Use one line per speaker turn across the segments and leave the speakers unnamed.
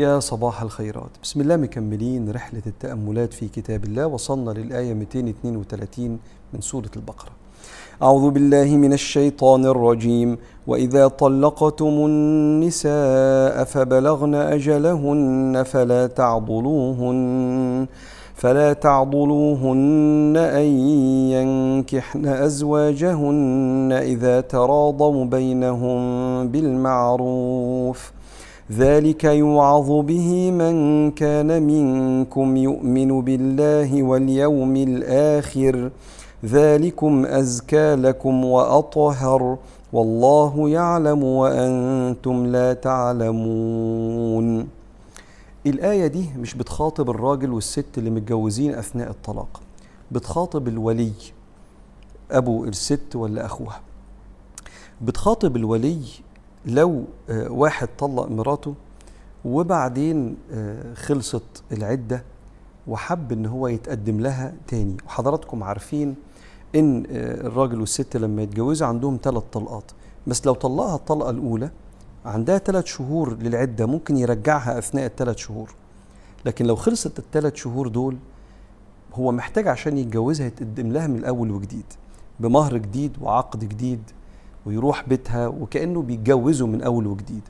يا صباح الخيرات. بسم الله مكملين رحلة التأملات في كتاب الله وصلنا للآية 232 من سورة البقرة. أعوذ بالله من الشيطان الرجيم. وإذا طلقتم النساء فبلغن أجلهن فلا تعضلوهن فلا تعضلوهن أن ينكحن أزواجهن إذا تراضوا بينهم بالمعروف ۖ. ذلك يوعظ به من كان منكم يؤمن بالله واليوم الآخر. ذلكم أزكى لكم وأطهر. والله يعلم وأنتم لا تعلمون. الآية دي مش بتخاطب الراجل والست اللي متجوزين أثناء الطلاق. بتخاطب الولي أبو الست ولا أخوها. بتخاطب الولي لو واحد طلق مراته وبعدين خلصت العدة وحب إن هو يتقدم لها تاني. وحضراتكم عارفين إن الراجل والست لما يتجوزوا عندهم ثلاث طلقات. بس لو طلقها الطلقة الأولى عندها ثلاث شهور للعدة ممكن يرجعها أثناء الثلاث شهور. لكن لو خلصت الثلاث شهور دول هو محتاج عشان يتجوزها يتقدم لها من الأول وجديد بمهر جديد وعقد جديد. ويروح بيتها وكأنه بيتجوزوا من أول وجديد.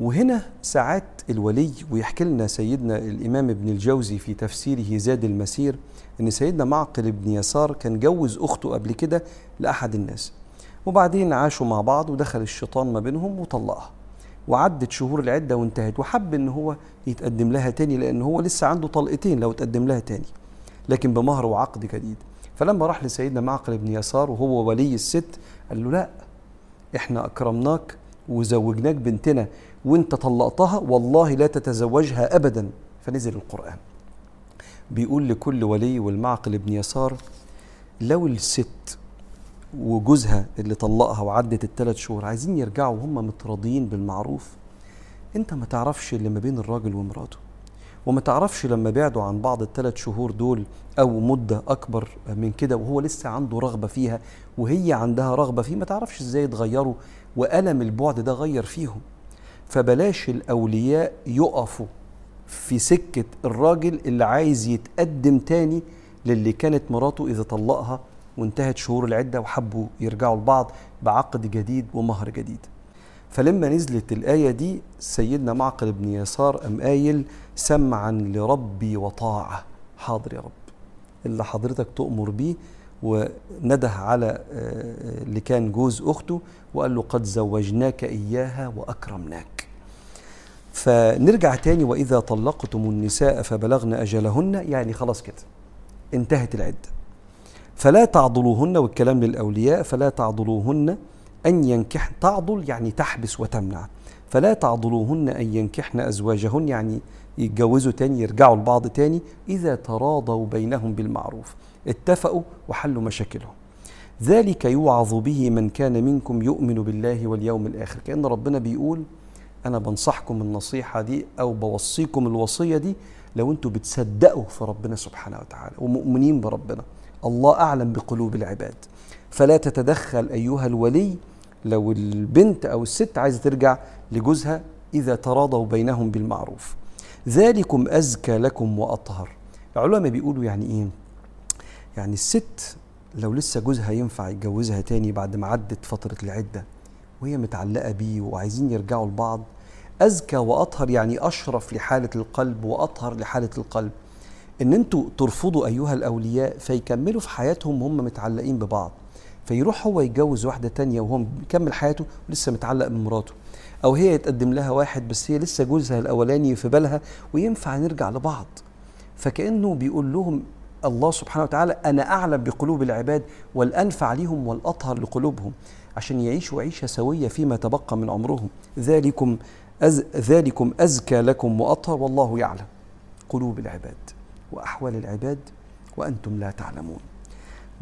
وهنا ساعات الولي ويحكي لنا سيدنا الإمام ابن الجوزي في تفسيره زاد المسير أن سيدنا معقل بن يسار كان جوز أخته قبل كده لأحد الناس. وبعدين عاشوا مع بعض ودخل الشيطان ما بينهم وطلقها. وعدت شهور العدة وانتهت وحب إن هو يتقدم لها تاني لأن هو لسه عنده طلقتين لو تقدم لها تاني لكن بمهر وعقد جديد. فلما راح لسيدنا معقل بن يسار وهو ولي الست قال له لا إحنا أكرمناك وزوجناك بنتنا وإنت طلقتها والله لا تتزوجها ابدا. فنزل القرآن. بيقول لكل ولي والمعقل بن يسار لو الست وجوزها اللي طلقها وعدت الثلاث شهور عايزين يرجعوا وهم متراضيين بالمعروف أنت ما تعرفش اللي ما بين الراجل ومراته. وما تعرفش لما بعدوا عن بعض الثلاث شهور دول أو مدة أكبر من كده وهو لسه عنده رغبة فيها وهي عندها رغبة فيه ما تعرفش إزاي يتغيروا وألم البعد ده غير فيهم. فبلاش الأولياء يقفوا في سكة الراجل اللي عايز يتقدم تاني للي كانت مراته إذا طلقها وانتهت شهور العدة وحبوا يرجعوا لبعض بعقد جديد ومهر جديد. فلما نزلت الآية دي سيدنا معقل بن يسار أم قايل سمعا لربي وطاعة. حاضر يا رب. اللي حضرتك تؤمر بيه. ونده على اللي كان جوز أخته وقال له قد زوجناك إياها وأكرمناك. فنرجع تاني وإذا طلقتم النساء فبلغن أجلهن يعني خلاص كده انتهت العدة. فلا تعضلوهن والكلام للأولياء فلا تعضلوهن أن ينكحن تعضل يعني تحبس وتمنع. فلا تعضلوهن أن ينكحن أزواجهن يعني يتجوزوا تاني يرجعوا لبعض تاني إذا تراضوا بينهم بالمعروف. اتفقوا وحلوا مشاكلهم. ذلك يوعظ به من كان منكم يؤمن بالله واليوم الآخر. كأن ربنا بيقول أنا بنصحكم النصيحة دي أو بوصيكم الوصية دي لو أنتوا بتصدقوا في ربنا سبحانه وتعالى ومؤمنين بربنا. الله أعلم بقلوب العباد. فلا تتدخل أيها الولي لو البنت أو الست عايزة ترجع لجوزها إذا تراضوا بينهم بالمعروف. ذلكم أزكى لكم وأطهر. العلماء بيقولوا يعني إيه؟ يعني الست لو لسه جوزها ينفع يتجوزها تاني بعد ما عدت فترة العدة وهي متعلقة بيه وعايزين يرجعوا لبعض أزكى وأطهر يعني أشرف لحالة القلب وأطهر لحالة القلب. إن أنتوا ترفضوا أيها الأولياء فيكملوا في حياتهم وهم متعلقين ببعض. فيروح هو يتجوز واحدة تانية وهو بيكمل حياته ولسه متعلق بمراته. أو هي يتقدم لها واحد بس هي لسه جوزها الأولاني في بالها وينفع نرجع لبعض. فكأنه بيقول لهم الله سبحانه وتعالى أنا أعلم بقلوب العباد والأنفع لهم والأطهر لقلوبهم عشان يعيشوا عيشة سوية فيما تبقى من عمرهم. ذلكم أز ذلكم أزكى لكم وأطهر والله يعلم. قلوب العباد وأحوال العباد وأنتم لا تعلمون.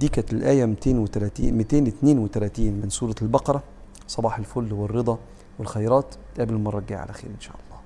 دي كانت الآية 230 232 من سورة البقرة. صباح الفل والرضا والخيرات. نتقابل المرة الجاية على خير إن شاء الله.